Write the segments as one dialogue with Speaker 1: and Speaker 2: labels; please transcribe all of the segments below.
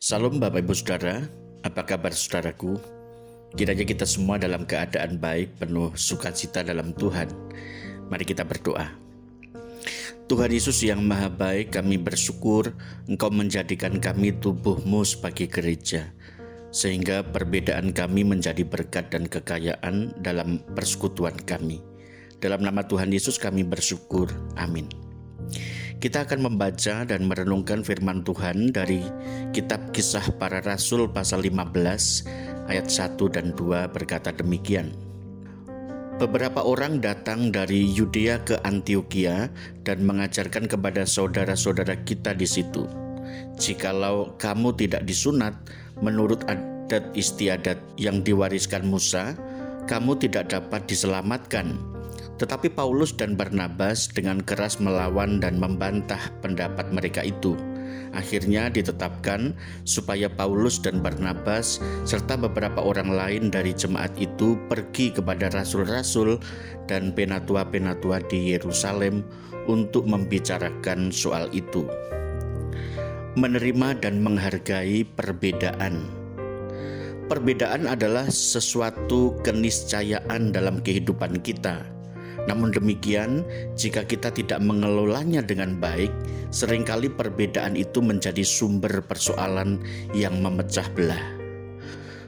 Speaker 1: Salam Bapak Ibu Saudara, apa kabar saudaraku? Kiranya kita semua dalam keadaan baik, penuh sukacita dalam Tuhan. Mari kita berdoa. Tuhan Yesus yang maha baik, kami bersyukur Engkau menjadikan kami tubuhmu sebagai gereja. Sehingga perbedaan kami menjadi berkat dan kekayaan dalam persekutuan kami. Dalam nama Tuhan Yesus kami bersyukur. Amin. Kita akan membaca dan merenungkan firman Tuhan dari kitab kisah para rasul pasal 15 ayat 1 dan 2 berkata demikian. Beberapa orang datang dari Yudea ke Antioquia dan mengajarkan kepada saudara-saudara kita di situ. Jikalau kamu tidak disunat menurut adat istiadat yang diwariskan Musa, kamu tidak dapat diselamatkan tetapi Paulus dan Barnabas dengan keras melawan dan membantah pendapat mereka itu. Akhirnya ditetapkan supaya Paulus dan Barnabas serta beberapa orang lain dari jemaat itu pergi kepada rasul-rasul dan penatua-penatua di Yerusalem untuk membicarakan soal itu. Menerima dan menghargai perbedaan. Perbedaan adalah sesuatu keniscayaan dalam kehidupan kita namun demikian, jika kita tidak mengelolanya dengan baik, sering kali perbedaan itu menjadi sumber persoalan yang memecah belah.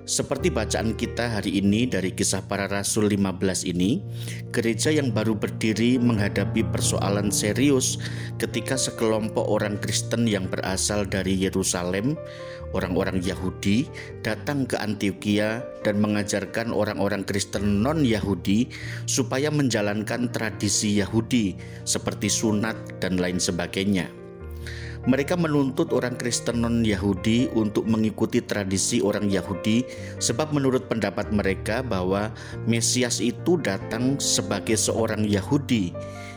Speaker 1: Seperti bacaan kita hari ini dari kisah para rasul 15 ini, gereja yang baru berdiri menghadapi persoalan serius ketika sekelompok orang Kristen yang berasal dari Yerusalem, orang-orang Yahudi, datang ke Antioquia dan mengajarkan orang-orang Kristen non-Yahudi supaya menjalankan tradisi Yahudi seperti sunat dan lain sebagainya. Mereka menuntut orang Kristen non-Yahudi untuk mengikuti tradisi orang Yahudi, sebab menurut pendapat mereka bahwa Mesias itu datang sebagai seorang Yahudi.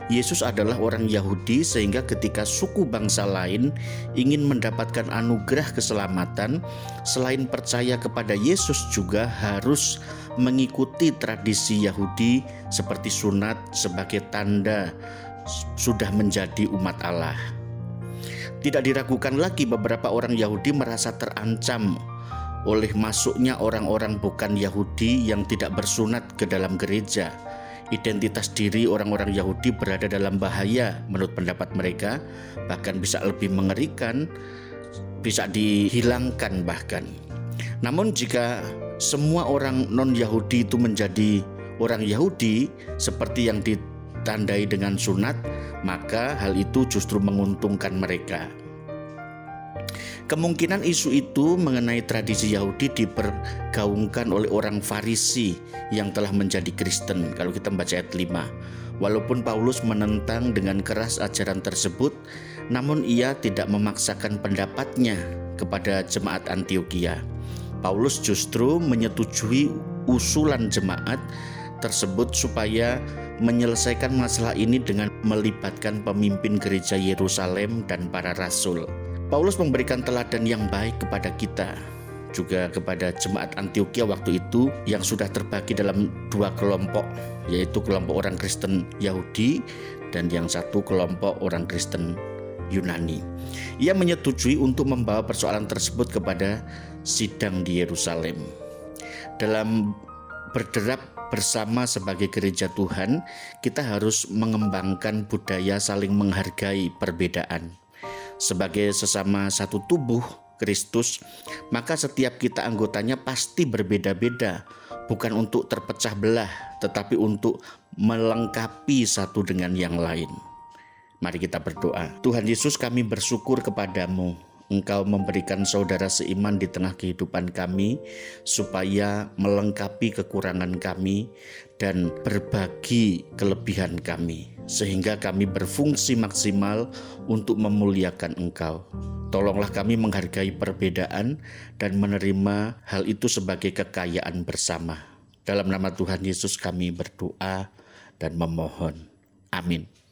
Speaker 1: Yesus adalah orang Yahudi, sehingga ketika suku bangsa lain ingin mendapatkan anugerah keselamatan, selain percaya kepada Yesus, juga harus mengikuti tradisi Yahudi seperti sunat sebagai tanda sudah menjadi umat Allah. Tidak diragukan lagi beberapa orang Yahudi merasa terancam oleh masuknya orang-orang bukan Yahudi yang tidak bersunat ke dalam gereja. Identitas diri orang-orang Yahudi berada dalam bahaya menurut pendapat mereka, bahkan bisa lebih mengerikan, bisa dihilangkan bahkan. Namun jika semua orang non-Yahudi itu menjadi orang Yahudi seperti yang ditandai dengan sunat, maka hal itu justru menguntungkan mereka. Kemungkinan isu itu mengenai tradisi Yahudi dipergaungkan oleh orang Farisi yang telah menjadi Kristen kalau kita membaca ayat 5. Walaupun Paulus menentang dengan keras ajaran tersebut, namun ia tidak memaksakan pendapatnya kepada jemaat Antioquia. Paulus justru menyetujui usulan jemaat tersebut supaya menyelesaikan masalah ini dengan melibatkan pemimpin gereja Yerusalem dan para rasul. Paulus memberikan teladan yang baik kepada kita, juga kepada jemaat Antioquia waktu itu yang sudah terbagi dalam dua kelompok, yaitu kelompok orang Kristen Yahudi dan yang satu kelompok orang Kristen Yunani. Ia menyetujui untuk membawa persoalan tersebut kepada sidang di Yerusalem. Dalam berderap bersama sebagai gereja Tuhan, kita harus mengembangkan budaya saling menghargai perbedaan sebagai sesama satu tubuh Kristus, maka setiap kita anggotanya pasti berbeda-beda, bukan untuk terpecah belah, tetapi untuk melengkapi satu dengan yang lain. Mari kita berdoa. Tuhan Yesus, kami bersyukur kepadamu Engkau memberikan saudara seiman di tengah kehidupan kami, supaya melengkapi kekurangan kami dan berbagi kelebihan kami, sehingga kami berfungsi maksimal untuk memuliakan Engkau. Tolonglah kami menghargai perbedaan dan menerima hal itu sebagai kekayaan bersama. Dalam nama Tuhan Yesus, kami berdoa dan memohon. Amin.